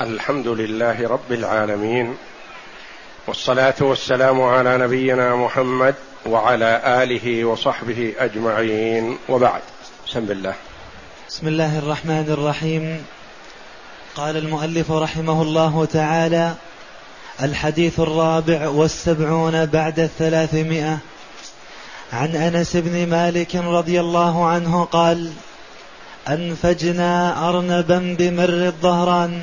الحمد لله رب العالمين والصلاة والسلام على نبينا محمد وعلى آله وصحبه أجمعين. وبعد بسم الله. بسم الله الرحمن الرحيم. قال المؤلف رحمه الله تعالى الحديث الرابع والسبعون بعد الثلاثمائة. عن أنس بن مالك رضي الله عنه قال أنفجنا أرنبا بمر الظهران.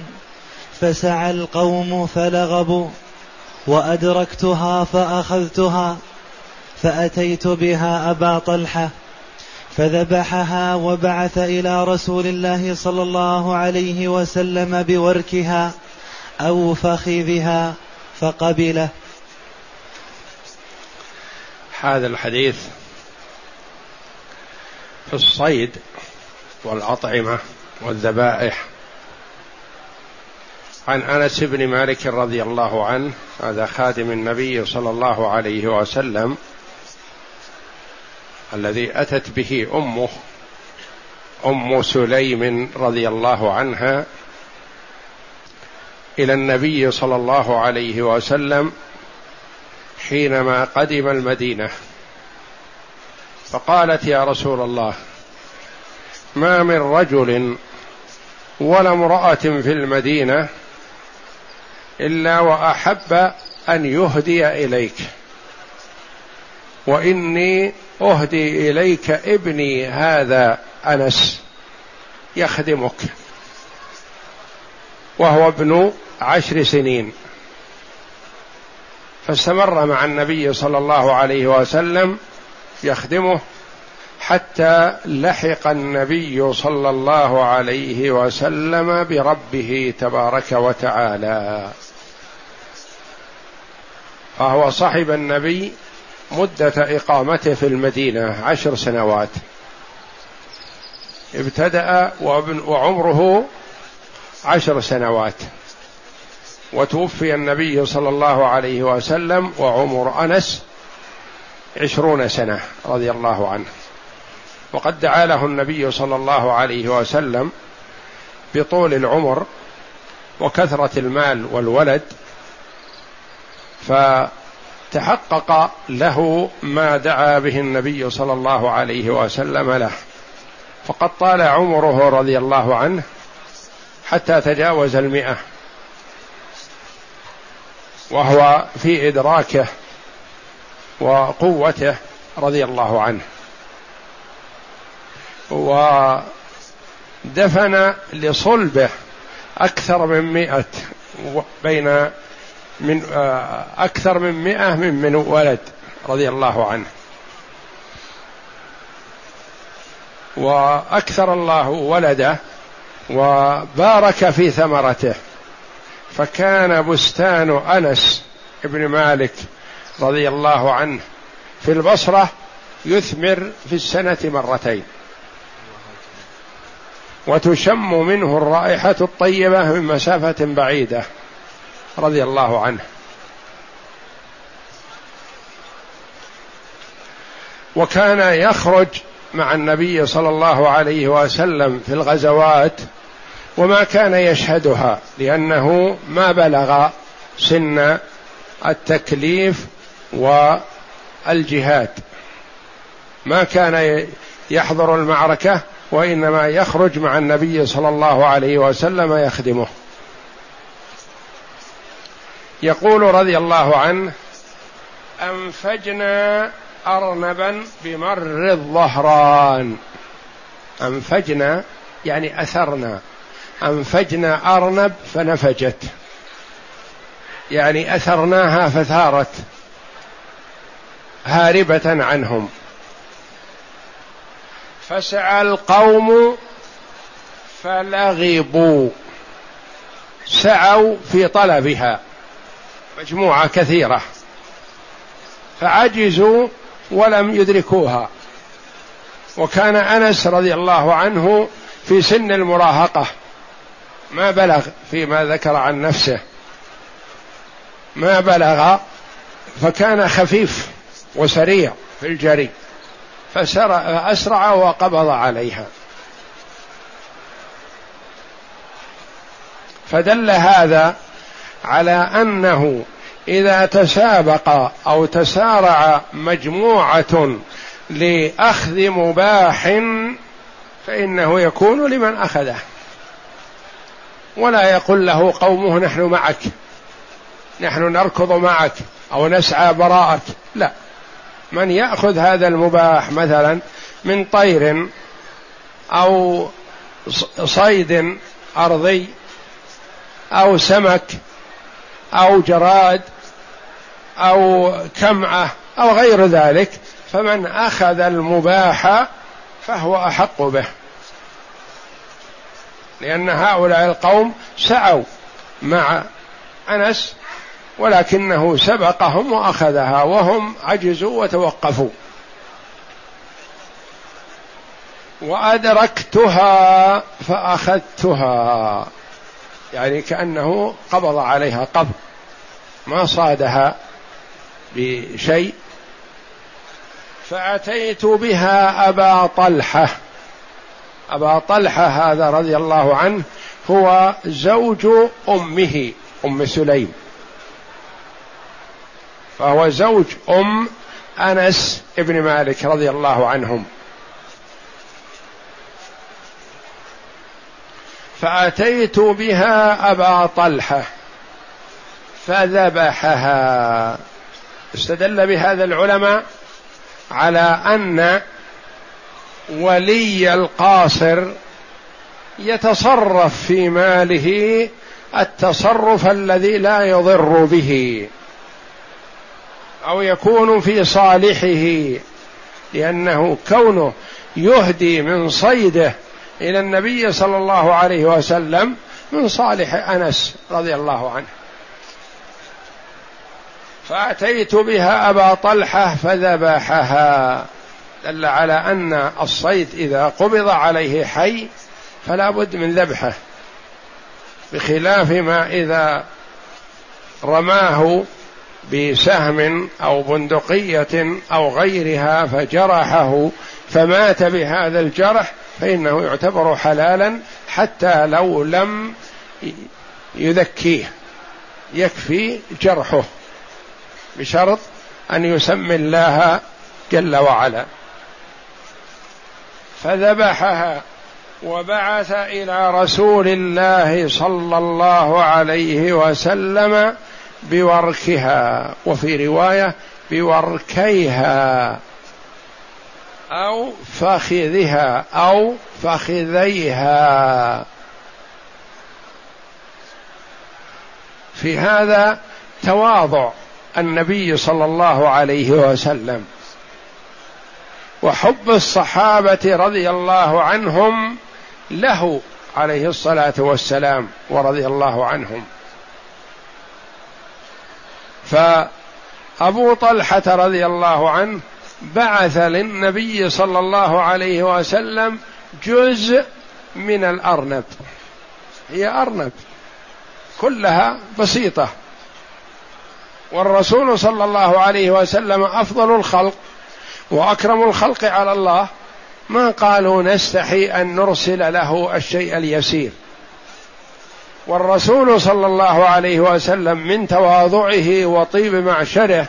فسعى القوم فلغبوا وأدركتها فأخذتها فأتيت بها أبا طلحة فذبحها وبعث إلى رسول الله صلى الله عليه وسلم بوركها أو فخذها فقبله. هذا الحديث في الصيد والأطعمة والذبائح عن أنس بن مالك رضي الله عنه هذا خادم النبي صلى الله عليه وسلم الذي أتت به أمه أم سليم رضي الله عنها إلى النبي صلى الله عليه وسلم حينما قدم المدينة. فقالت يا رسول الله ما من رجل ولا امرأة في المدينة إلا وأحب أن يهدي إليك. وإني أهدي إليك ابني هذا أنس يخدمك. وهو ابن عشر سنين. فاستمر مع النبي صلى الله عليه وسلم يخدمه حتى لحق النبي صلى الله عليه وسلم بربه تبارك وتعالى. فهو صاحب النبي مدة إقامته في المدينة عشر سنوات. ابتدأ وعمره عشر سنوات. وتوفي النبي صلى الله عليه وسلم وعمر أنس عشرون سنة رضي الله عنه. وقد دعا له النبي صلى الله عليه وسلم بطول العمر وكثرة المال والولد فتحقق له ما دعا به النبي صلى الله عليه وسلم له. فقد طال عمره رضي الله عنه حتى تجاوز المئة. وهو في إدراكه وقوته رضي الله عنه. ودفن لصلبه أكثر من مئة بين من آه، أكثر من مئة من من ولد رضي الله عنه. وأكثر الله ولده وبارك في ثمرته. فكان بستان أنس بن مالك رضي الله عنه في البصرة يثمر في السنة مرتين. وتشم منه الرائحة الطيبة من مسافة بعيدة. رضي الله عنه. وكان يخرج مع النبي صلى الله عليه وسلم في الغزوات وما كان يشهدها لأنه ما بلغ سن التكليف والجهاد. ما كان يحضر المعركة وإنما يخرج مع النبي صلى الله عليه وسلم يخدمه. يقول رضي الله عنه أنفجنا ارنبا بمر الظهران. أنفجنا يعني أثرنا. أنفجنا أرنب فنفجت. يعني أثرناها فثارت. هاربة عنهم. فسعى القوم فلغبوا. سعوا في طلبها. مجموعة كثيرة. فعجزوا ولم يدركوها. وكان أنس رضي الله عنه في سن المراهقة. ما بلغ فيما ذكر عن نفسه. ما بلغ فكان خفيف وسريع في الجري. فأسرع وقبض عليها. فدل هذا على أنه إذا تسابق أو تسارع مجموعة لأخذ مباح فإنه يكون لمن أخذه. ولا يقول له قومه نحن معك نحن نركض معك أو نسعى براءك. لا من يأخذ هذا المباح مثلا من طير أو صيد أرضي أو سمك أو جراد أو كمعة أو غير ذلك فمن أخذ المباح فهو أحق به. لأن هؤلاء القوم سعوا مع أنس ولكنه سبقهم وأخذها وهم عجزوا وتوقفوا. وأدركتها فأخذتها. يعني كأنه قبض عليها قبض ما صادها بشيء. فأتيت بها أبا طلحة. أبا طلحة هذا رضي الله عنه هو زوج أمه أم سليم. فهو زوج أم أنس بن مالك رضي الله عنهم. فأتيت بها أبا طلحة فذبحها. استدل بهذا العلماء على أن ولي القاصر يتصرف في ماله التصرف الذي لا يضر به أو يكون في صالحه لأنه كونه يهدي من صيده إلى النبي صلى الله عليه وسلم من صالح أنس رضي الله عنه. فأتيت بها أبا طلحة فذبحها. دل على أن الصيد إذا قبض عليه حي فلا بد من ذبحه. بخلاف ما إذا رماه بسهم أو بندقية أو غيرها فجرحه فمات بهذا الجرح فإنه يعتبر حلالا حتى لو لم يذكيه. يكفي جرحه بشرط أن يسمي الله جل وعلا. فذبحها وبعث إلى رسول الله صلى الله عليه وسلم بوركها وفي رواية بوركيها. أو فخذها أو فخذيها في هذا تواضع النبي صلى الله عليه وسلم. وحب الصحابة رضي الله عنهم له عليه الصلاة والسلام ورضي الله عنهم. فأبو طلحة رضي الله عنه بعث للنبي صلى الله عليه وسلم جزء من الأرنب. هي أرنب. كلها بسيطة. والرسول صلى الله عليه وسلم أفضل الخلق وأكرم الخلق على الله. ما قالوا نستحي أن نرسل له الشيء اليسير. والرسول صلى الله عليه وسلم من تواضعه وطيب معشره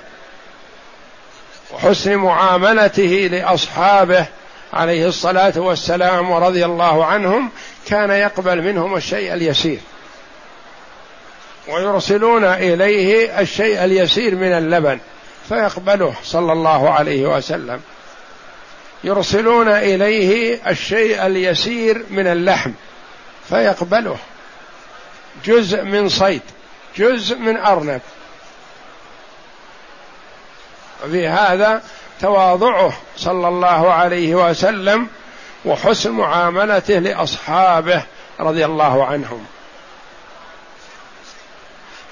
وحسن معاملته لأصحابه عليه الصلاة والسلام ورضي الله عنهم كان يقبل منهم الشيء اليسير. ويرسلون إليه الشيء اليسير من اللبن فيقبله صلى الله عليه وسلم. يرسلون إليه الشيء اليسير من اللحم فيقبله. جزء من صيد جزء من أرنب. في هذا تواضعه صلى الله عليه وسلم وحسن معاملته لأصحابه رضي الله عنهم.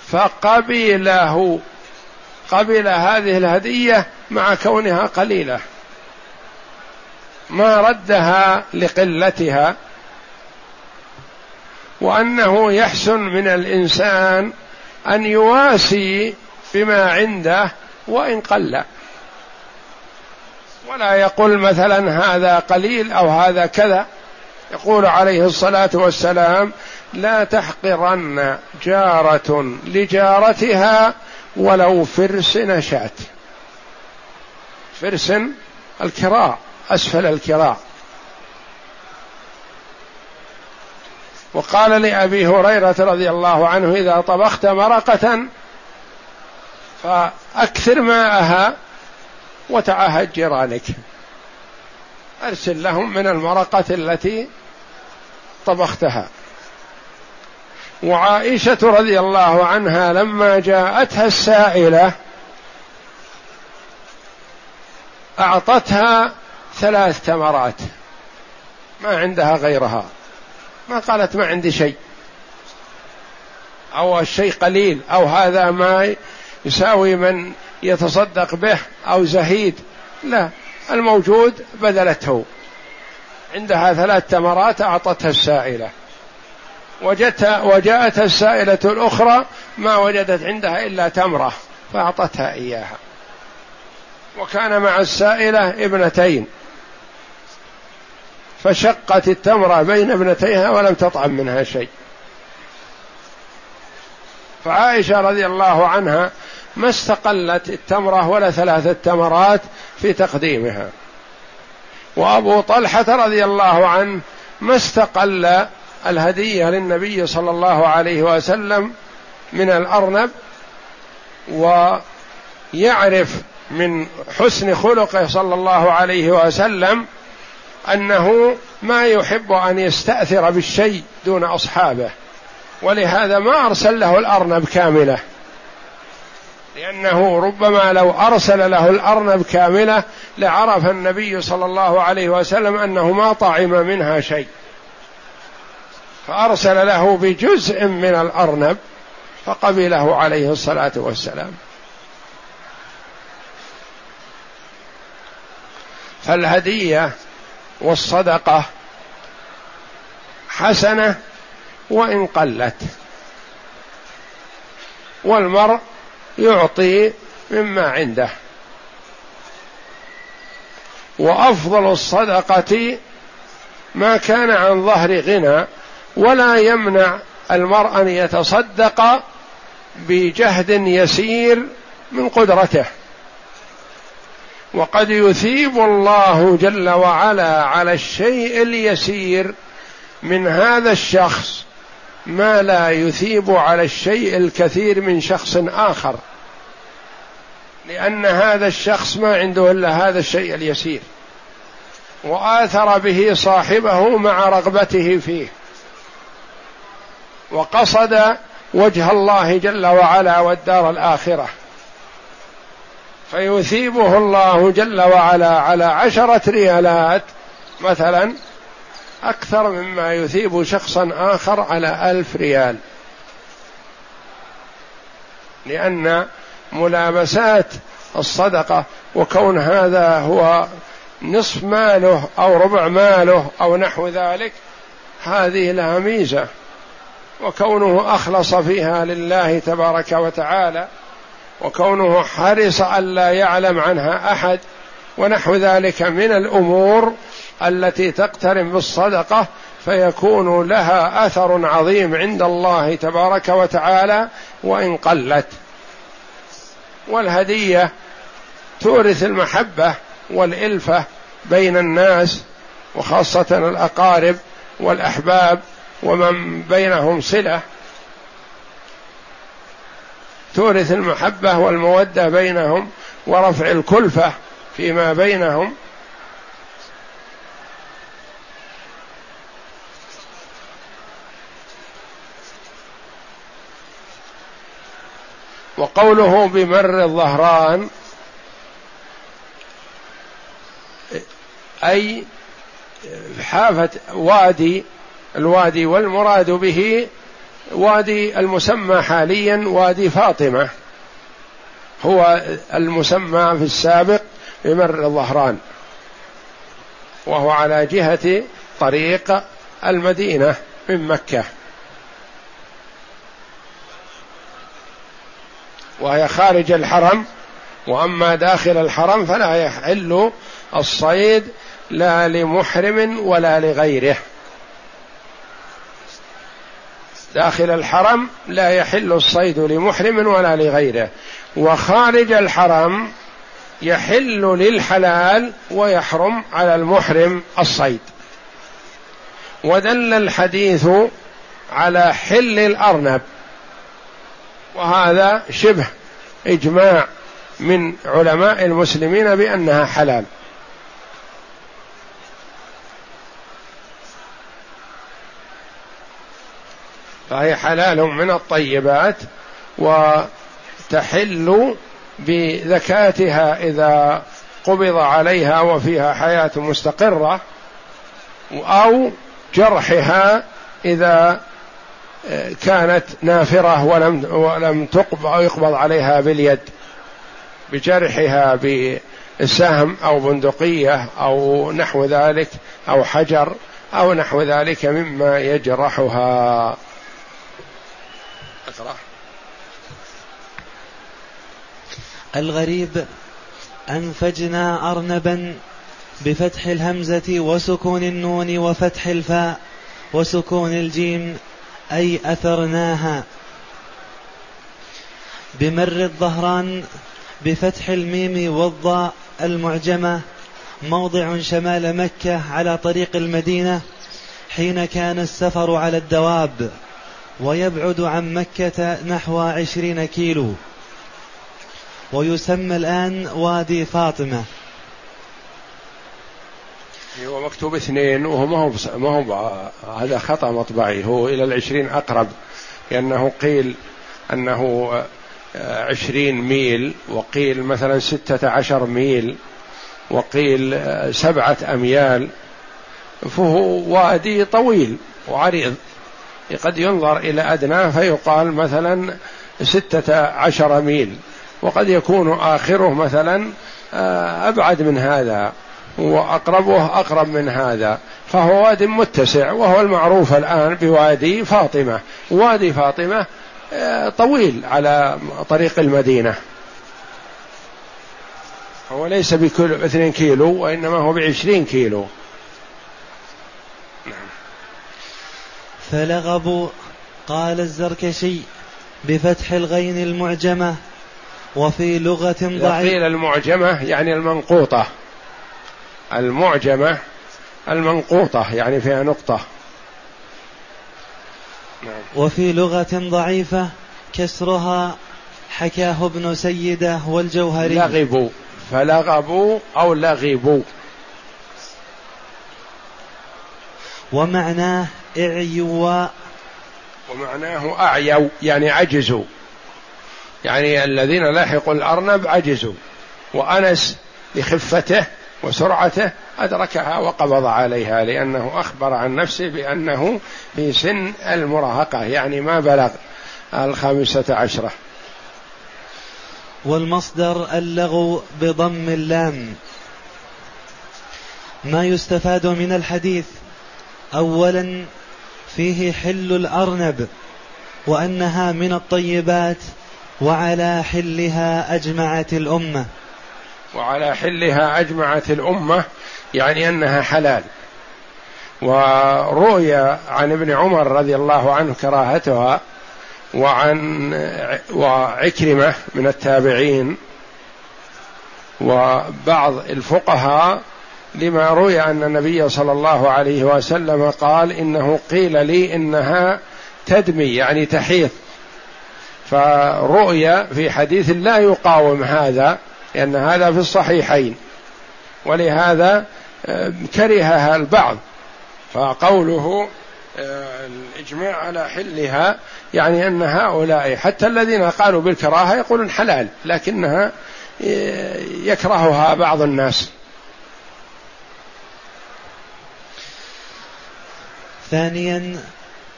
فقبله قبل هذه الهدية مع كونها قليلة. ما ردها لقلتها وأنه يحسن من الإنسان أن يواسي بما عنده وإن قل. ولا يقول مثلا هذا قليل أو هذا كذا. يقول عليه الصلاة والسلام لا تحقرن جارة لجارتها ولو فرس نشأت. فرس الكراع أسفل الكراع وقال لأبي هريرة رضي الله عنه إذا طبخت مرقة فأكثر ماءها وتعهد جيرانك. أرسل لهم من المرقة التي طبختها. وعائشة رضي الله عنها لما جاءتها السائلة أعطتها ثلاث تمرات. ما عندها غيرها. ما قالت ما عندي شيء. أو الشيء قليل. أو هذا ما يساوي من يتصدق به أو زهيد. لا الموجود بذلته. عندها ثلاث تمرات أعطتها السائلة. وجدت وجاءت السائلة الأخرى ما وجدت عندها إلا تمرة فأعطتها إياها. وكان مع السائلة ابنتين. فشقت التمرة بين ابنتيها ولم تطعم منها شيء. فعائشة رضي الله عنها ما استقلت التمرة ولا ثلاثة تمرات في تقديمها. وأبو طلحة رضي الله عنه ما استقل الهدية للنبي صلى الله عليه وسلم من الأرنب ويعرف من حسن خلقه صلى الله عليه وسلم أنه ما يحب أن يستأثر بالشيء دون أصحابه. ولهذا ما أرسل له الأرنب كاملة. لأنه ربما لو أرسل له الارنب كامله لعرف النبي صلى الله عليه وسلم أنه ما طعم منها شيء. فأرسل له بجزء من الأرنب فقبله عليه الصلاة والسلام. فالهدية والصدقة حسنة وإن قلت. والمرء يعطي مما عنده. وأفضل الصدقة ما كان عن ظهر غنى ولا يمنع المرء أن يتصدق بجهد يسير من قدرته. وقد يثيب الله جل وعلا على الشيء اليسير من هذا الشخص ما لا يثيب على الشيء الكثير من شخص آخر. لأن هذا الشخص ما عنده إلا هذا الشيء اليسير. وآثر به صاحبه مع رغبته فيه. وقصد وجه الله جل وعلا والدار الآخرة. فيثيبه الله جل وعلا على عشرة ريالات مثلا أكثر مما يثيب شخصا آخر على ألف ريال. لأن ملابسات الصدقة وكون هذا هو نصف ماله أو ربع ماله أو نحو ذلك هذه لها ميزة. وكونه أخلص فيها لله تبارك وتعالى وكونه حرص ألا يعلم عنها أحد ونحو ذلك من الأمور التي تقترن بالصدقة فيكون لها أثر عظيم عند الله تبارك وتعالى وإن قلت. والهدية تورث المحبة والإلفة بين الناس وخاصة الأقارب والأحباب ومن بينهم صلة. تورث المحبة والمودة بينهم ورفع الكلفة فيما بينهم وقوله بمر الظهران أي حافة وادي الوادي والمراد به وادي المسمى حاليا وادي فاطمة. هو المسمى في السابق بمر الظهران وهو على جهة طريق المدينة من مكة. وهي خارج الحرم وأما داخل الحرم فلا يحل الصيد لا لمحرم ولا لغيره. داخل الحرم لا يحل الصيد لمحرم ولا لغيره. وخارج الحرم يحل للحلال ويحرم على المحرم الصيد. ودل الحديث على حل الأرنب. وهذا شبه إجماع من علماء المسلمين بأنها حلال. فهي حلال من الطيبات وتحل بذكاتها إذا قبض عليها وفيها حياة مستقرة أو جرحها إذا كانت نافرة ولم ولم يقبض عليها باليد بجرحها بسهم أو بندقية أو نحو ذلك أو حجر أو نحو ذلك مما يجرحها. الغريب أنفجنا أرنبا بفتح الهمزة وسكون النون وفتح الفاء وسكون الجيم أي أثرناها بمر الظهران بفتح الميم والضاء المعجمة موضع شمال مكة على طريق المدينة حين كان السفر على الدواب ويبعد عن مكة نحو عشرين كيلو. ويسمى الآن وادي فاطمة. هو مكتوب اثنين وهو ما هو ما هو هذا خطأ مطبعي. هو إلى العشرين أقرب لأنه قيل أنه عشرين ميل وقيل مثلا ستة عشر ميل وقيل سبعة أميال. فهو وادي طويل وعريض. قد ينظر إلى أدناه فيقال مثلا ستة عشر ميل. وقد يكون آخره مثلا آه، أبعد من هذا. وأقربه أقرب من هذا فهو واد متسع وهو المعروف الآن بوادي فاطمة. وادي فاطمة آه، طويل على طريق المدينة. هو ليس بكل اثنين كيلو وإنما هو بعشرين كيلو. فلغبوا قال الزركشي بفتح الغين المعجمة وفي لغة ضعيفة قيل المعجمة يعني المنقوطة. المعجمة المنقوطة يعني فيها نقطة. نعم. وفي لغة ضعيفة كسرها حكاه ابن سيدة والجوهري. لغبوا فلغبوا أو لغبوا. ومعناه اعيوا. ومعناه أعيوا يعني عجزوا. يعني الذين لاحقوا الأرنب عجزوا. وأنس لخفته وسرعته أدركها وقبض عليها لأنه أخبر عن نفسه بأنه في سن المراهقة يعني ما بلغ الخامسة عشرة. والمصدر اللغو بضم اللام. ما يستفاد من الحديث؟ اولا فيه حل الأرنب وأنها من الطيبات وعلى حلها أجمعت الأمة. وعلى حلها أجمعت الأمة يعني أنها حلال. وروي عن ابن عمر رضي الله عنه كراهتها وعن وعكرمة من التابعين وبعض الفقهاء لما روي أن النبي صلى الله عليه وسلم قال إنه قيل لي إنها تدمي يعني تحيط فرؤي في حديث لا يقاوم هذا لأن هذا في الصحيحين ولهذا آه، كرهها البعض. فقوله آه، الإجماع على حلها يعني أن هؤلاء حتى الذين قالوا بالكراهة يقولون حلال لكنها آه، يكرهها بعض الناس. ثانيا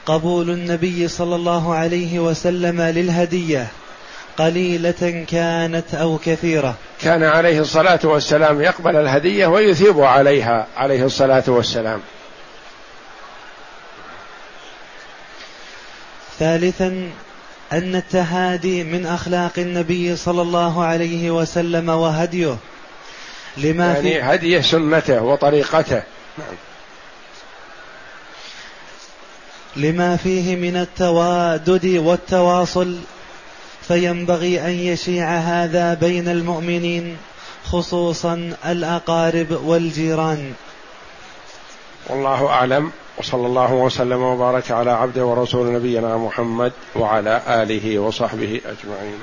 قبول النبي صلى الله عليه وسلم للهدية. قليلة كانت أو كثيرة. كان عليه الصلاة والسلام يقبل الهدية ويثيب عليها عليه الصلاة والسلام. ثالثا أن التهادي من أخلاق النبي صلى الله عليه وسلم وهديه. لما يعني في هديه سنته وطريقته. نعم. لما فيه من التوادد والتواصل فينبغي أن يشيع هذا بين المؤمنين خصوصا الأقارب والجيران. والله أعلم وصلى الله وسلم وبارك على عبده ورسول نبينا محمد وعلى آله وصحبه أجمعين.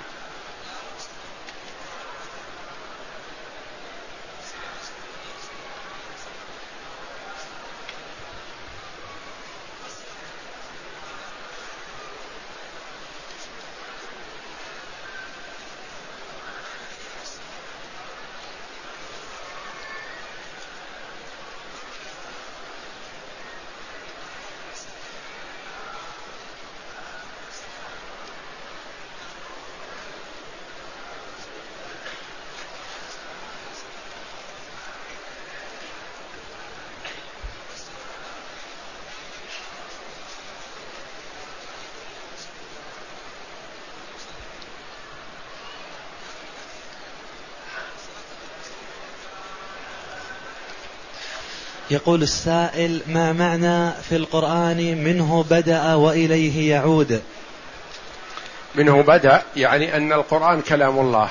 يقول السائل ما معنى في القرآن منه بدأ وإليه يعود؟ منه بدأ يعني أن القرآن كلام الله.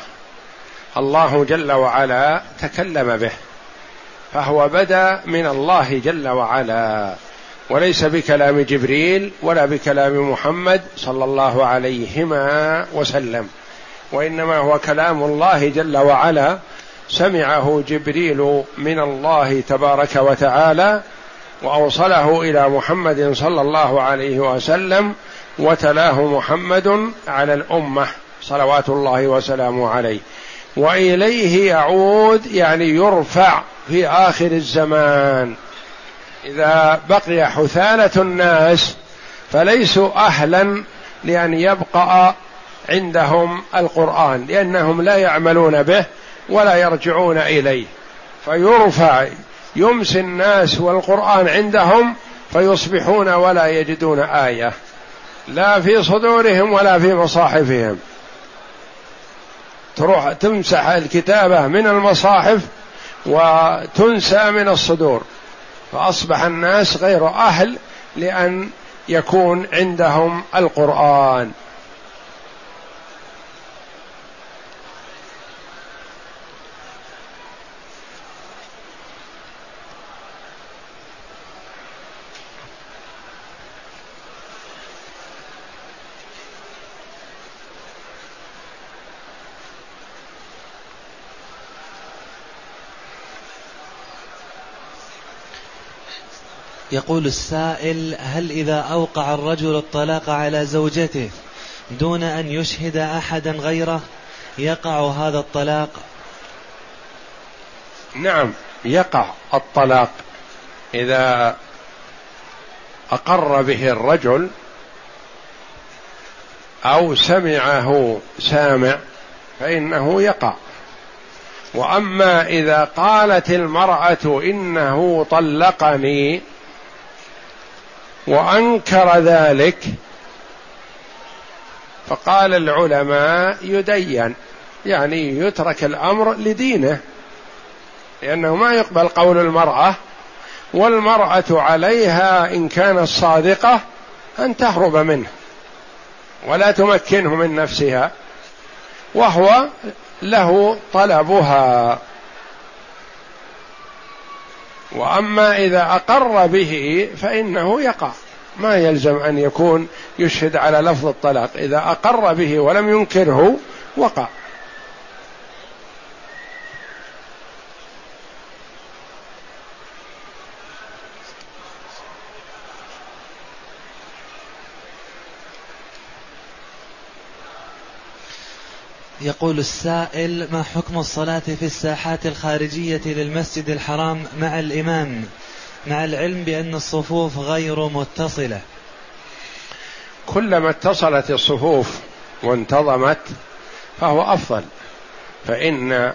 الله جل وعلا تكلم به. فهو بدأ من الله جل وعلا. وليس بكلام جبريل ولا بكلام محمد صلى الله عليهما وسلم. وإنما هو كلام الله جل وعلا. سمعه جبريل من الله تبارك وتعالى وأوصله إلى محمد صلى الله عليه وسلم وتلاه محمد على الأمة صلوات الله وسلامه عليه. وإليه يعود يعني يرفع في آخر الزمان. إذا بقي حثالة الناس فليسوا أهلا لأن يبقى عندهم القرآن لأنهم لا يعملون به. ولا يرجعون إليه. فيرفع يمسي الناس والقرآن عندهم فيصبحون ولا يجدون آية. لا في صدورهم ولا في مصاحفهم. تروح تمسح الكتابة من المصاحف وتنسى من الصدور. فأصبح الناس غير أهل لأن يكون عندهم القرآن. يقول السائل هل إذا أوقع الرجل الطلاق على زوجته دون أن يشهد أحدا غيره يقع هذا الطلاق؟ نعم يقع الطلاق إذا أقر به الرجل أو سمعه سامع فإنه يقع. وأما إذا قالت المرأة إنه طلقني وأنكر ذلك فقال العلماء يدين يعني يترك الأمر لدينه لأنه ما يقبل قول المرأة والمرأة عليها إن كانت صادقة أن تهرب منه ولا تمكنه من نفسها وهو له طلبها. وأما إذا أقر به فإنه يقع. ما يلزم أن يكون يشهد على لفظ الطلاق. إذا أقر به ولم ينكره وقع. يقول السائل ما حكم الصلاة في الساحات الخارجية للمسجد الحرام مع الإمام؟ مع العلم بأن الصفوف غير متصلة. كلما اتصلت الصفوف وانتظمت فهو أفضل فإن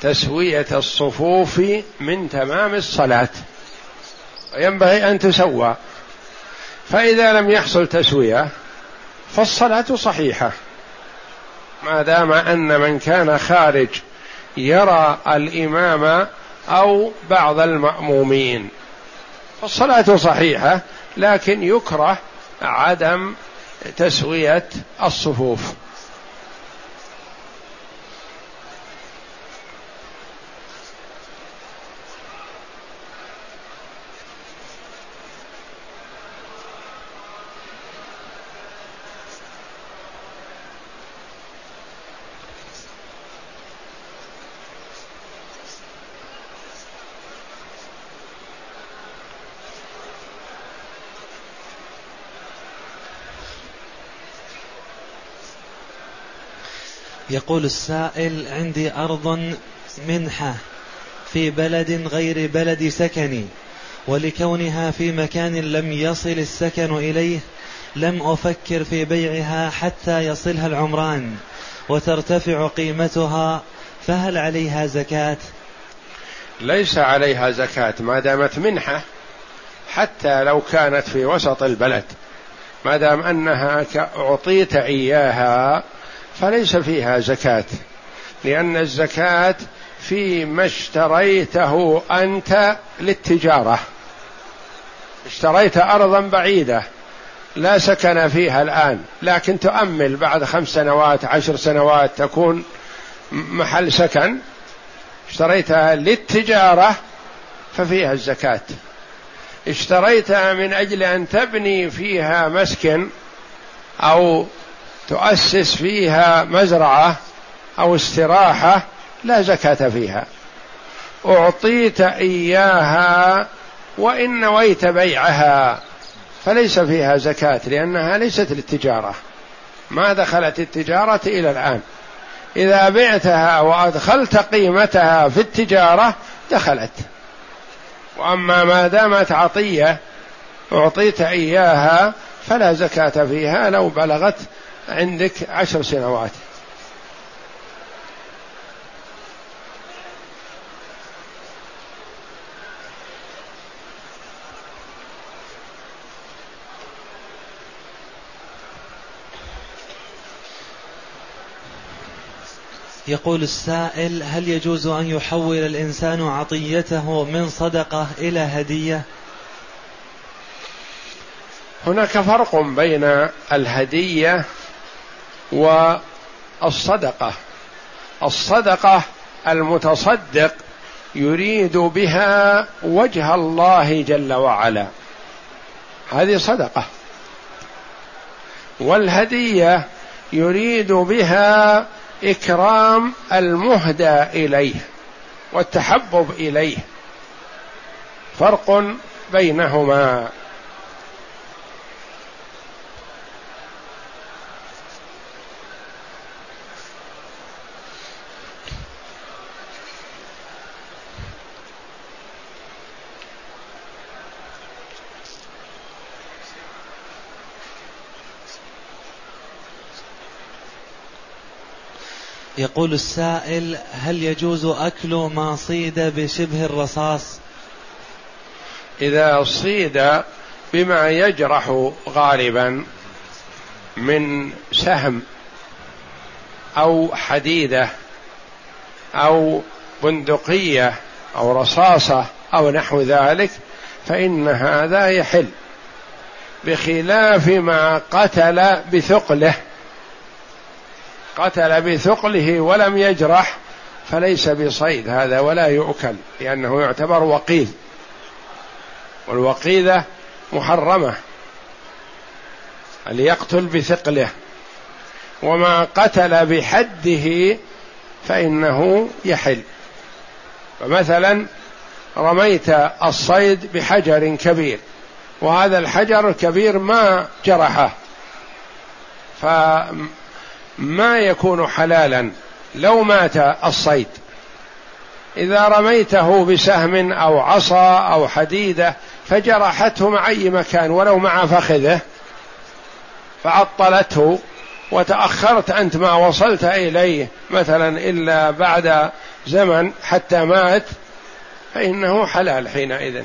تسوية الصفوف من تمام الصلاة وينبغي أن تسوى فإذا لم يحصل تسوية فالصلاة صحيحة. ما دام أن من كان خارج يرى الإمام أو بعض المأمومين. الصلاة صحيحة لكن يكره عدم تسوية الصفوف. يقول السائل عندي أرض منحة في بلد غير بلد سكني ولكونها في مكان لم يصل السكن إليه لم أفكر في بيعها حتى يصلها العمران وترتفع قيمتها فهل عليها زكاة؟ ليس عليها زكاة ما دامت منحة حتى لو كانت في وسط البلد ما دام أنها أعطيت إياها فليس فيها زكاة لأن الزكاة فيما اشتريته أنت للتجارة. اشتريت أرضا بعيدة لا سكن فيها الآن لكن تؤمل بعد خمس سنوات عشر سنوات تكون محل سكن. اشتريتها للتجارة ففيها الزكاة. اشتريتها من أجل أن تبني فيها مسكن أو تؤسس فيها مزرعة أو استراحة لا زكاة فيها. أعطيت إياها وإن نويت بيعها فليس فيها زكاة لأنها ليست للتجارة. ما دخلت التجارة إلى الآن. إذا بعتها وأدخلت قيمتها في التجارة دخلت. وأما ما دامت عطية أعطيت إياها فلا زكاة فيها لو بلغت عندك عشر سنوات. يقول السائل هل يجوز أن يحول الإنسان عطيته من صدقة إلى هدية؟ هناك فرق بين الهدية والصدقة. الصدقة المتصدق يريد بها وجه الله جل وعلا. هذه صدقة. والهدية يريد بها إكرام المهدى إليه والتحبب إليه. فرق بينهما. يقول السائل هل يجوز أكل ما صيد بشبه الرصاص؟ إذا صيد بما يجرح غالبا من سهم أو حديدة أو بندقية أو رصاصة أو نحو ذلك فإن هذا يحل بخلاف ما قتل بثقله. قتل بثقله ولم يجرح فليس بصيد هذا ولا يؤكل لأنه يعتبر وقيذ والوقيذة محرمة. ليقتل بثقله. وما قتل بحده فإنه يحل. فمثلا رميت الصيد بحجر كبير وهذا الحجر الكبير ما جرحه ما يكون حلالا لو مات الصيد. إذا رميته بسهم أو عصا أو حديدة فجرحته مع أي مكان ولو مع فخذه فعطلته وتأخرت أنت ما وصلت إليه مثلا إلا بعد زمن حتى مات فإنه حلال حينئذ.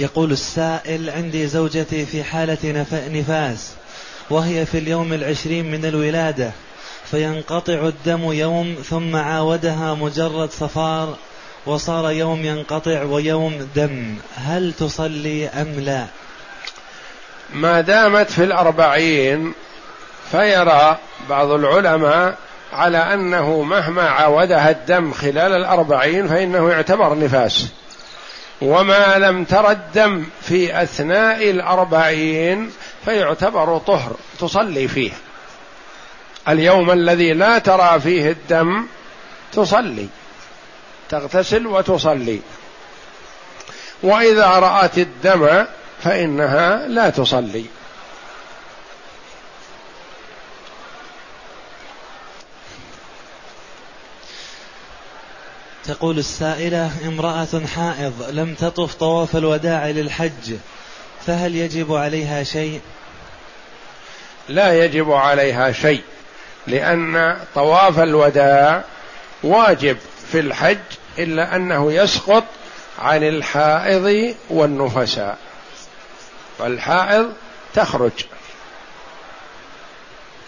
يقول السائل عندي زوجتي في حالة نفاس وهي في اليوم العشرين من الولادة فينقطع الدم يوم ثم عاودها مجرد صفار وصار يوم ينقطع ويوم دم. هل تصلي أم لا؟ ما دامت في الأربعين فيرى بعض العلماء على أنه مهما عاودها الدم خلال الأربعين فإنه يعتبر نفاس. وما لم تر الدم في أثناء الأربعين فيعتبر طهر تصلي فيه. اليوم الذي لا ترى فيه الدم تصلي تغتسل وتصلي. وإذا رأت الدم فإنها لا تصلي. تقول السائلة امرأة حائض لم تطف طواف الوداع للحج فهل يجب عليها شيء؟ لا يجب عليها شيء لأن طواف الوداع واجب في الحج إلا أنه يسقط عن الحائض والنفساء. فالحائض تخرج.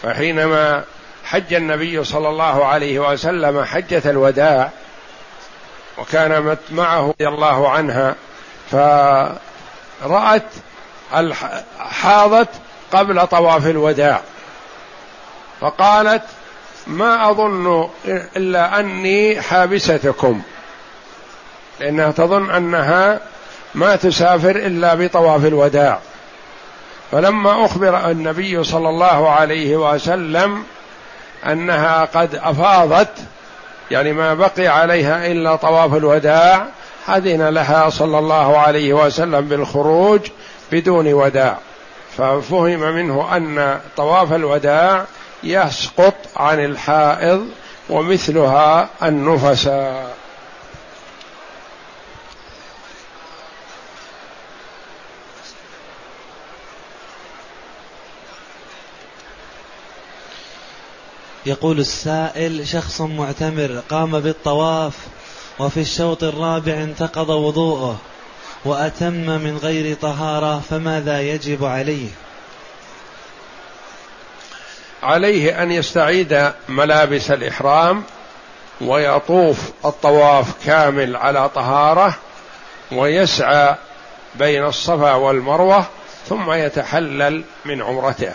فحينما حج النبي صلى الله عليه وسلم حجة الوداع وكان معه رضي الله عنها فرأت حاضت قبل طواف الوداع. فقالت ما أظن إلا أني حابستكم. لأنها تظن أنها ما تسافر إلا بطواف الوداع. فلما أخبر النبي صلى الله عليه وسلم أنها قد أفاضت يعني ما بقي عليها إلا طواف الوداع اذن لها صلى الله عليه وسلم بالخروج بدون وداع. ففهم منه أن طواف الوداع يسقط عن الحائض ومثلها النفساء يقول السائل شخص معتمر قام بالطواف وفي الشوط الرابع انتقض وضوءه وأتم من غير طهارة فماذا يجب عليه؟ عليه أن يستعيد ملابس الإحرام ويطوف الطواف كامل على طهارة ويسعى بين الصفا والمروة ثم يتحلل من عمرته.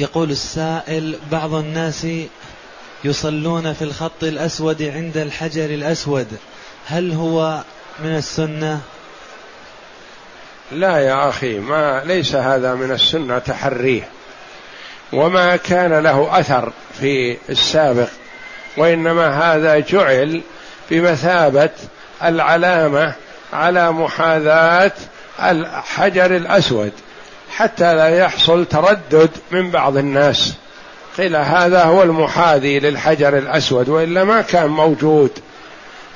يقول السائل بعض الناس يصلون في الخط الأسود عند الحجر الأسود. هل هو من السنة؟ لا يا أخي ما ليس هذا من السنة تحريه وما كان له أثر في السابق وإنما هذا جعل بمثابة العلامة على محاذاة الحجر الأسود. حتى لا يحصل تردد من بعض الناس. قيل هذا هو المحاذي للحجر الأسود وإلا ما كان موجود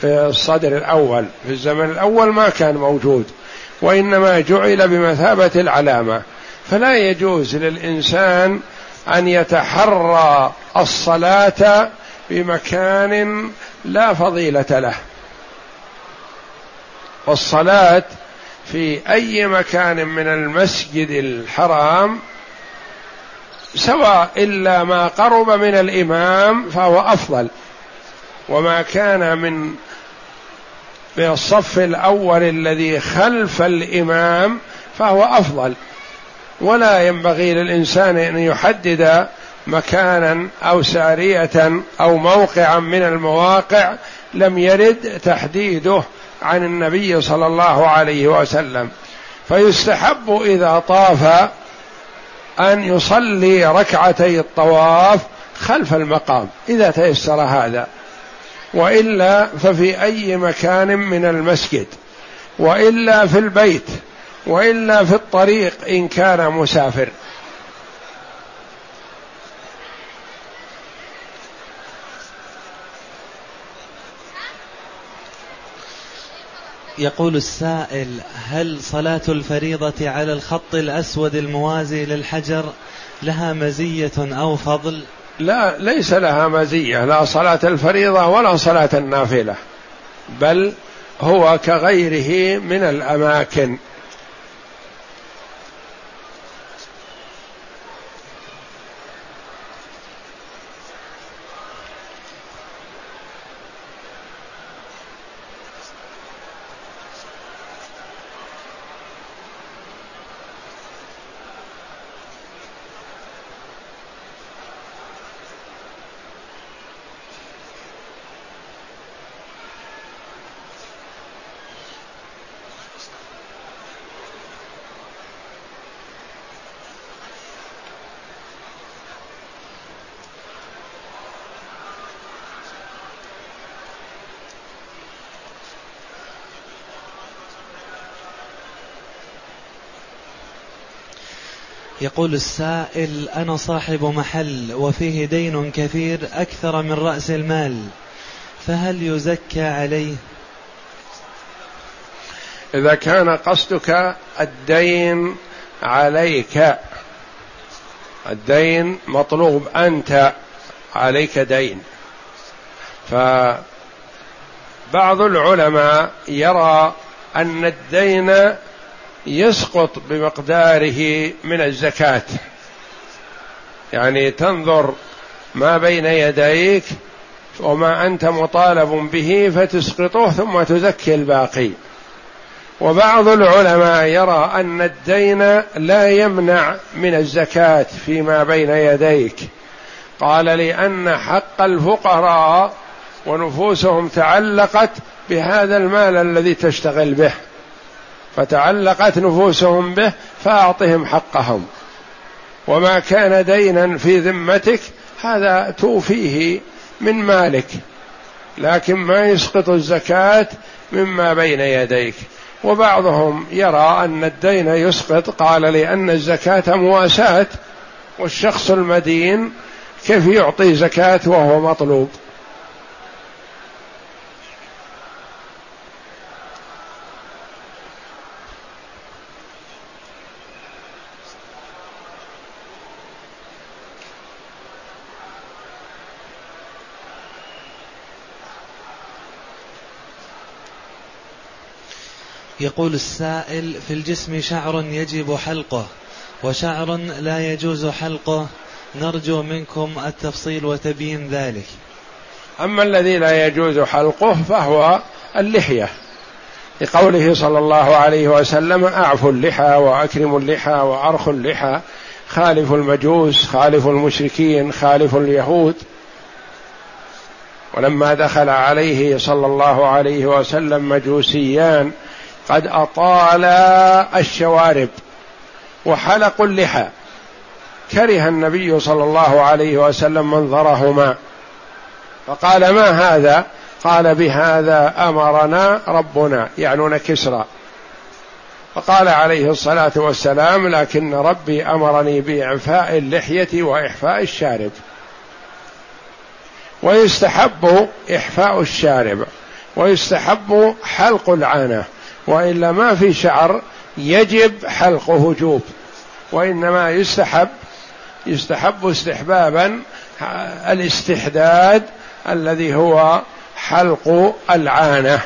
في الصدر الأول في الزمن الأول ما كان موجود وإنما جعل بمثابة العلامة. فلا يجوز للإنسان أن يتحرى الصلاة بمكان لا فضيلة له. والصلاة في أي مكان من المسجد الحرام سواء إلا ما قرب من الإمام فهو أفضل. وما كان من من الصف الأول الذي خلف الإمام فهو أفضل. ولا ينبغي للإنسان أن يحدد مكانا أو سارية أو موقعا من المواقع لم يرد تحديده. عن النبي صلى الله عليه وسلم فيستحب إذا طاف أن يصلي ركعتي الطواف خلف المقام إذا تيسر هذا. وإلا ففي أي مكان من المسجد وإلا في البيت وإلا في الطريق إن كان مسافر. يقول السائل هل صلاة الفريضة على الخط الأسود الموازي للحجر لها مزية أو فضل؟ لا ليس لها مزية لا صلاة الفريضة ولا صلاة النافلة بل هو كغيره من الأماكن. يقول السائل أنا صاحب محل وفيه دين كثير أكثر من رأس المال فهل يزكى عليه؟ إذا كان قصدك الدين عليك الدين مطلوب أنت عليك دين. فبعض العلماء يرى أن الدين يسقط بمقداره من الزكاة. يعني تنظر ما بين يديك وما أنت مطالب به فتسقطه ثم تزكي الباقي. وبعض العلماء يرى أن الدين لا يمنع من الزكاة فيما بين يديك. قال لأن حق الفقراء ونفوسهم تعلقت بهذا المال الذي تشتغل به. فتعلقت نفوسهم به فأعطهم حقهم. وما كان دينا في ذمتك هذا توفيه من مالك لكن ما يسقط الزكاة مما بين يديك. وبعضهم يرى أن الدين يسقط قال لأن الزكاة مواساة والشخص المدين كيف يعطي زكاة وهو مطلوب؟ يقول السائل في الجسم شعر يجب حلقه وشعر لا يجوز حلقه. نرجو منكم التفصيل وتبيين ذلك. أما الذي لا يجوز حلقه فهو اللحية. لقوله صلى الله عليه وسلم اعفوا اللحى واكرموا اللحى وارخوا اللحى خالفوا المجوس خالفوا المشركين خالفوا اليهود. ولما دخل عليه صلى الله عليه وسلم مجوسيان قد أطالا الشوارب وحلقوا اللحى. كره النبي صلى الله عليه وسلم منظرهما. فقال ما هذا؟ قال بهذا أمرنا ربنا يعنون كسرى. فقال عليه الصلاة والسلام لكن ربي أمرني بإعفاء اللحية وإحفاء الشارب. ويستحب إحفاء الشارب ويستحب حلق العانة. وإلا ما في شعر يجب حلقه وجوب وإنما يستحب يستحب استحبابا الاستحداد الذي هو حلق العانة.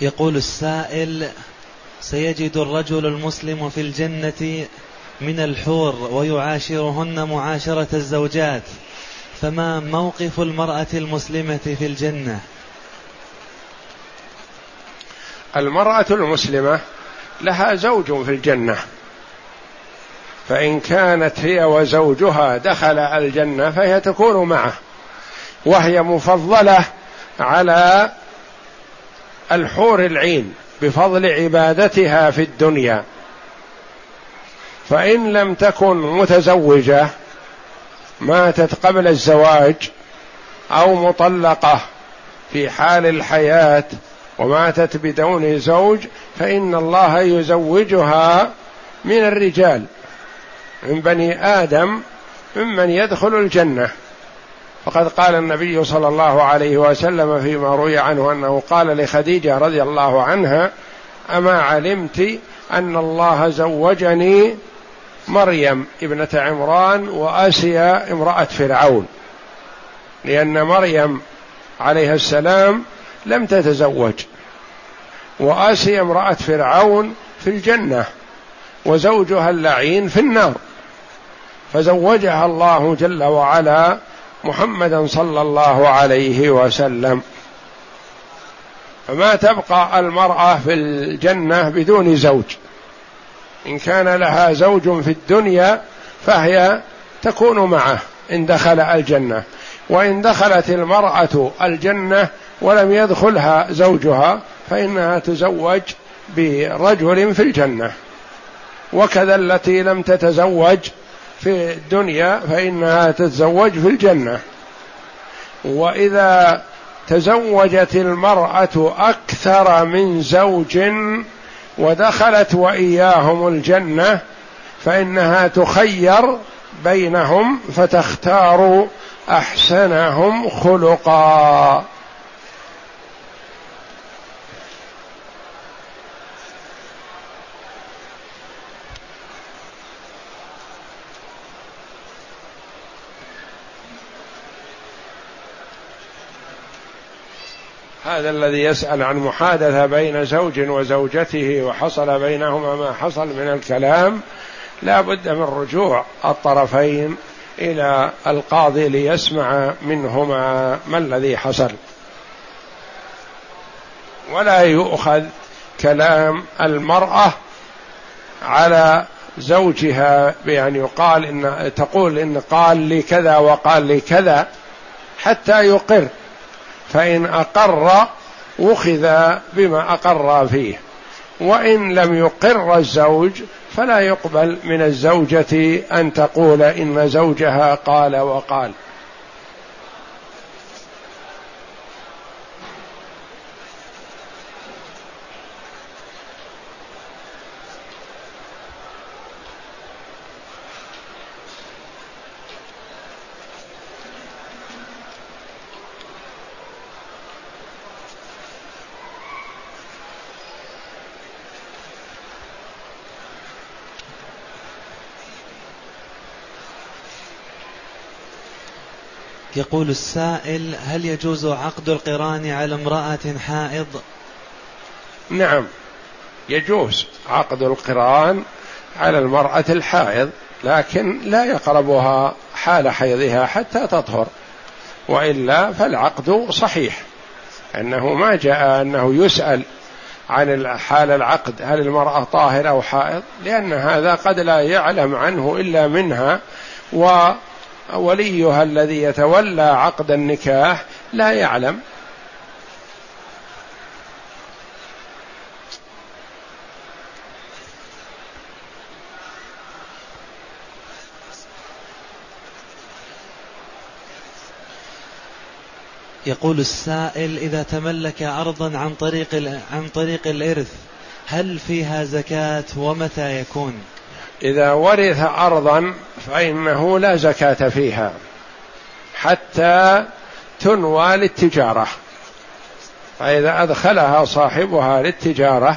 يقول السائل سيجد الرجل المسلم في الجنة من الحور ويعاشرهن معاشرة الزوجات فما موقف المرأة المسلمة في الجنة? المرأة المسلمة لها زوج في الجنة فإن كانت هي وزوجها دخل الجنة فهي تكون معه وهي مفضلة على الحور العين بفضل عبادتها في الدنيا. فإن لم تكن متزوجة ماتت قبل الزواج أو مطلقة في حال الحياة وماتت بدون زوج فإن الله يزوجها من الرجال من بني آدم ممن يدخل الجنة. فقد قال النبي صلى الله عليه وسلم فيما روي عنه أنه قال لخديجة رضي الله عنها أما علمت أن الله زوجني مريم ابنة عمران وآسيا امرأة فرعون لأن مريم عليها السلام لم تتزوج وآسيا امرأة فرعون في الجنة وزوجها اللعين في النار فزوجها الله جل وعلا محمدا صلى الله عليه وسلم. فما تبقى المرأة في الجنة بدون زوج. إن كان لها زوج في الدنيا فهي تكون معه إن دخل الجنة. وإن دخلت المرأة الجنة ولم يدخلها زوجها فإنها تزوج برجل في الجنة. وكذا التي لم تتزوج في الدنيا فإنها تتزوج في الجنة. وإذا تزوجت المرأة أكثر من زوج ودخلت وإياهم الجنة فإنها تخير بينهم فتختار أحسنهم خلقا. هذا الذي يسأل عن محادثة بين زوج وزوجته وحصل بينهما ما حصل من الكلام لا بد من رجوع الطرفين إلى القاضي ليسمع منهما ما الذي حصل. ولا يؤخذ كلام المرأة على زوجها بأن يقال إن تقول إن قال لي كذا وقال لي كذا حتى يقر. فإن أقر أخذ بما أقر فيه وإن لم يقر الزوج فلا يقبل من الزوجة أن تقول إن زوجها قال وقال. يقول السائل هل يجوز عقد القران على امرأة حائض؟ نعم يجوز عقد القران على المرأة الحائض لكن لا يقربها حال حيضها حتى تطهر وإلا فالعقد صحيح أنه ما جاء أنه يسأل عن حال العقد هل المرأة طاهر أو حائض؟ لأن هذا قد لا يعلم عنه إلا منها و وليها الذي يتولى عقد النكاح لا يعلم يقول السائل إذا تملك أرضا عن طريق عن طريق الإرث هل فيها زكاة ومتى يكون؟ إذا ورث أرضا فإنه لا زكاة فيها حتى تنوى للتجارة. فإذا أدخلها صاحبها للتجارة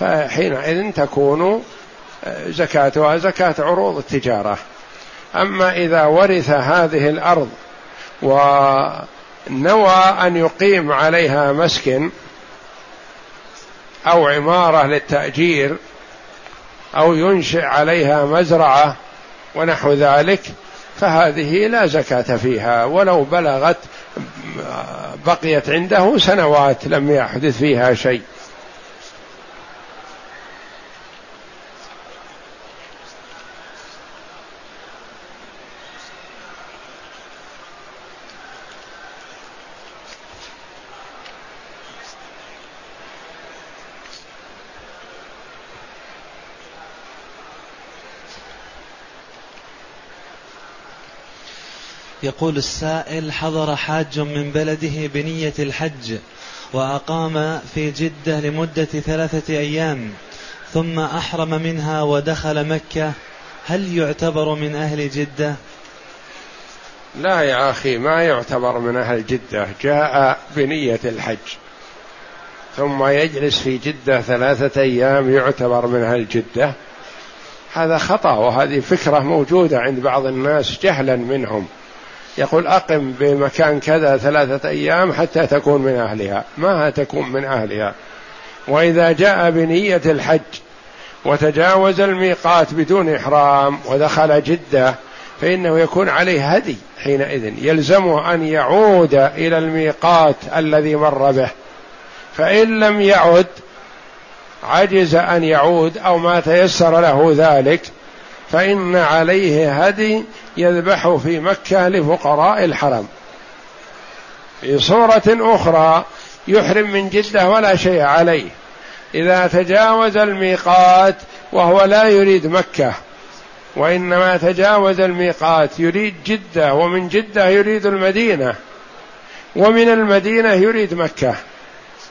فحينئذ تكون زكاتها زكاة عروض التجارة. أما إذا ورث هذه الأرض ونوى أن يقيم عليها مسكن أو عمارة للتأجير أو ينشئ عليها مزرعة ونحو ذلك فهذه لا زكاة فيها. ولو بلغت بقيت عنده سنوات لم يحدث فيها شيء. يقول السائل حضر حاج من بلده بنية الحج وأقام في جدة لمدة ثلاثة أيام ثم أحرم منها ودخل مكة. هل يعتبر من أهل جدة؟ لا يا أخي ما يعتبر من أهل جدة. جاء بنية الحج ثم يجلس في جدة ثلاثة أيام يعتبر من أهل جدة. هذا خطأ وهذه فكرة موجودة عند بعض الناس جهلا منهم. يقول أقم بمكان كذا ثلاثة أيام حتى تكون من أهلها. ما تكون من أهلها؟ وإذا جاء بنية الحج وتجاوز الميقات بدون إحرام ودخل جدة فإنه يكون عليه هدي حينئذ. يلزمه أن يعود إلى الميقات الذي مر به. فإن لم يعد عجز أن يعود أو ما تيسر له ذلك فإن عليه هدي يذبح في مكة لفقراء الحرم. في صورة أخرى يحرم من جدة ولا شيء عليه. إذا تجاوز الميقات وهو لا يريد مكة. وإنما تجاوز الميقات يريد جدة ومن جدة يريد المدينة. ومن المدينة يريد مكة.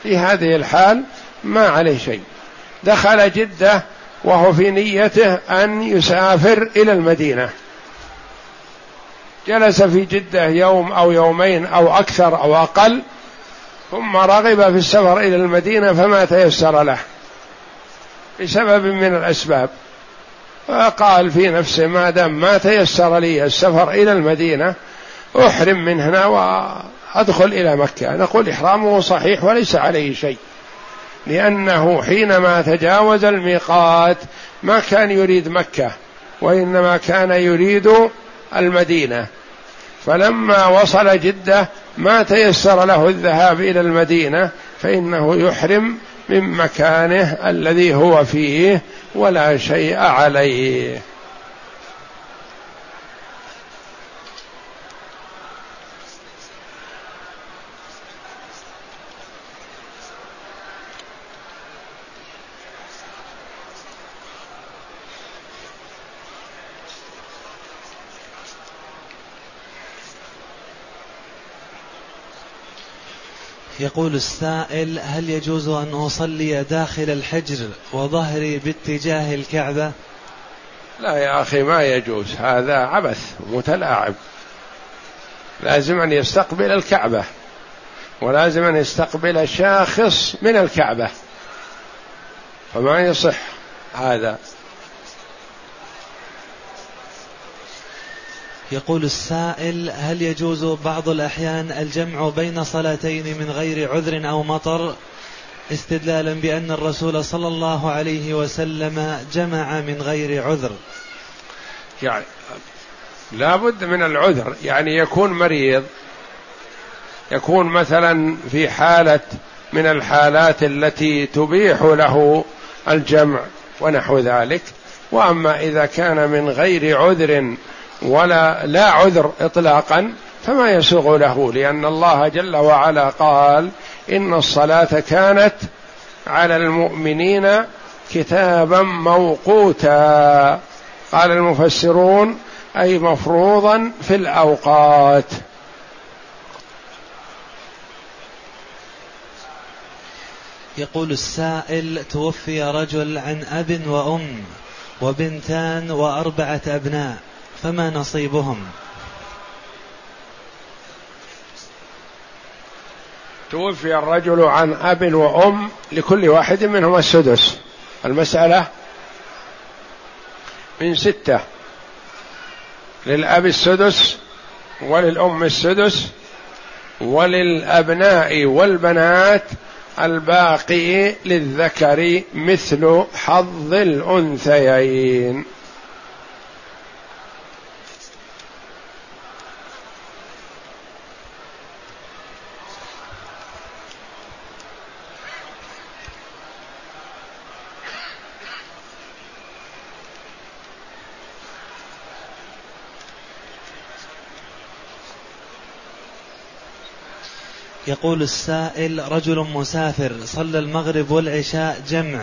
في هذه الحال ما عليه شيء. دخل جدة وهو في نيته أن يسافر إلى المدينة. جلس في جدة يوم أو يومين أو أكثر أو أقل ثم رغب في السفر إلى المدينة فما تيسر له. بسبب من الأسباب. فقال في نفسه ما دام ما تيسر لي السفر إلى المدينة أحرم من هنا وأدخل إلى مكة. نقول إحرامه صحيح وليس عليه شيء. لأنه حينما تجاوز الميقات ما كان يريد مكة وإنما كان يريد المدينة. فلما وصل جدة ما تيسر له الذهاب إلى المدينة فإنه يحرم من مكانه الذي هو فيه ولا شيء عليه. يقول السائل هل يجوز أن أصلي داخل الحجر وظهري باتجاه الكعبة؟ لا يا أخي ما يجوز. هذا عبث متلاعب. لازم أن يستقبل الكعبة ولازم أن يستقبل شاخص من الكعبة. فما يصح هذا؟ يقول السائل هل يجوز بعض الأحيان الجمع بين صلاتين من غير عذر أو مطر؟ استدلالا بأن الرسول صلى الله عليه وسلم جمع من غير عذر. يعني لا بد من العذر يعني يكون مريض يكون مثلا في حالة من الحالات التي تبيح له الجمع ونحو ذلك. وأما إذا كان من غير عذر ولا لا عذر اطلاقا فما يسوغ له لأن الله جل وعلا قال إن الصلاة كانت على المؤمنين كتابا موقوتا. قال المفسرون أي مفروضا في الأوقات. يقول السائل توفي رجل عن أب وأم وبنتان وأربعة أبناء. فما نصيبهم؟ توفي الرجل عن أب وأم لكل واحد منهما السدس. المسألة من ستة. للأب السدس وللأم السدس وللأبناء والبنات الباقي للذكر مثل حظ الأنثيين. يقول السائل رجل مسافر صلى المغرب والعشاء جمع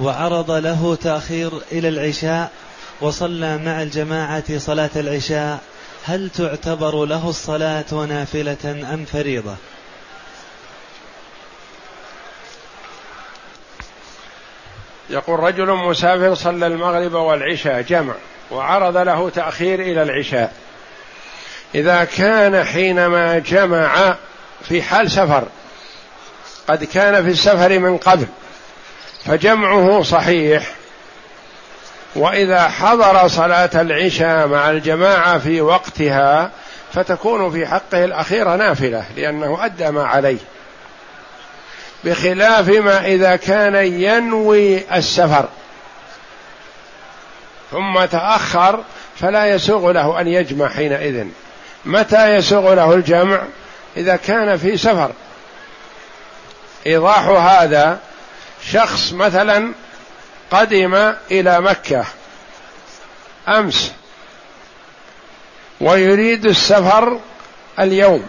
وعرض له تأخير إلى العشاء وصلى مع الجماعة صلاة العشاء هل تعتبر له الصلاة نافلة أم فريضة؟ يقول رجل مسافر صلى المغرب والعشاء جمع وعرض له تأخير إلى العشاء إذا كان حينما جمع في حال سفر. قد كان في السفر من قبل فجمعه صحيح. وإذا حضر صلاة العشاء مع الجماعة في وقتها فتكون في حقه الأخيرة نافلة لأنه أدى ما عليه. بخلاف ما إذا كان ينوي السفر. ثم تأخر فلا يسوغ له أن يجمع حينئذ. متى يسوغ له الجمع؟ إذا كان في سفر. إيضاح هذا شخص مثلا قدم إلى مكة. أمس. ويريد السفر اليوم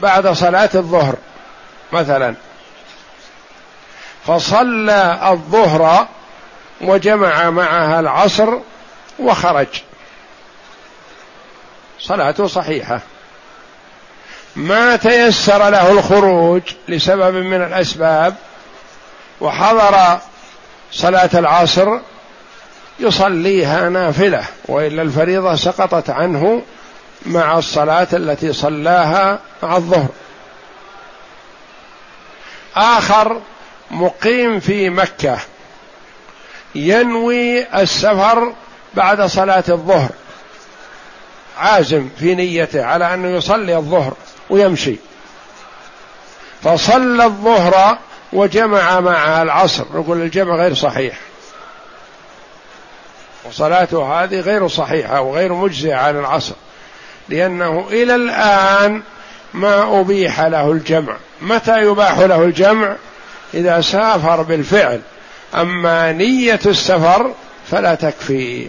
بعد صلاة الظهر مثلا. فصلى الظهر وجمع معها العصر وخرج. صلاته صحيحة. ما تيسر له الخروج لسبب من الأسباب وحضر صلاة العصر يصليها نافلة وإلا الفريضة سقطت عنه مع الصلاة التي صلاها مع الظهر. آخر مقيم في مكة ينوي السفر بعد صلاة الظهر عازم في نيته على أنه يصلي الظهر. ويمشي. فصلى الظهر وجمع مع العصر. نقول الجمع غير صحيح. وصلاته هذه غير صحيحة وغير مجزئة عن العصر. لأنه إلى الآن ما أبيح له الجمع. متى يباح له الجمع؟ إذا سافر بالفعل. أما نية السفر فلا تكفي.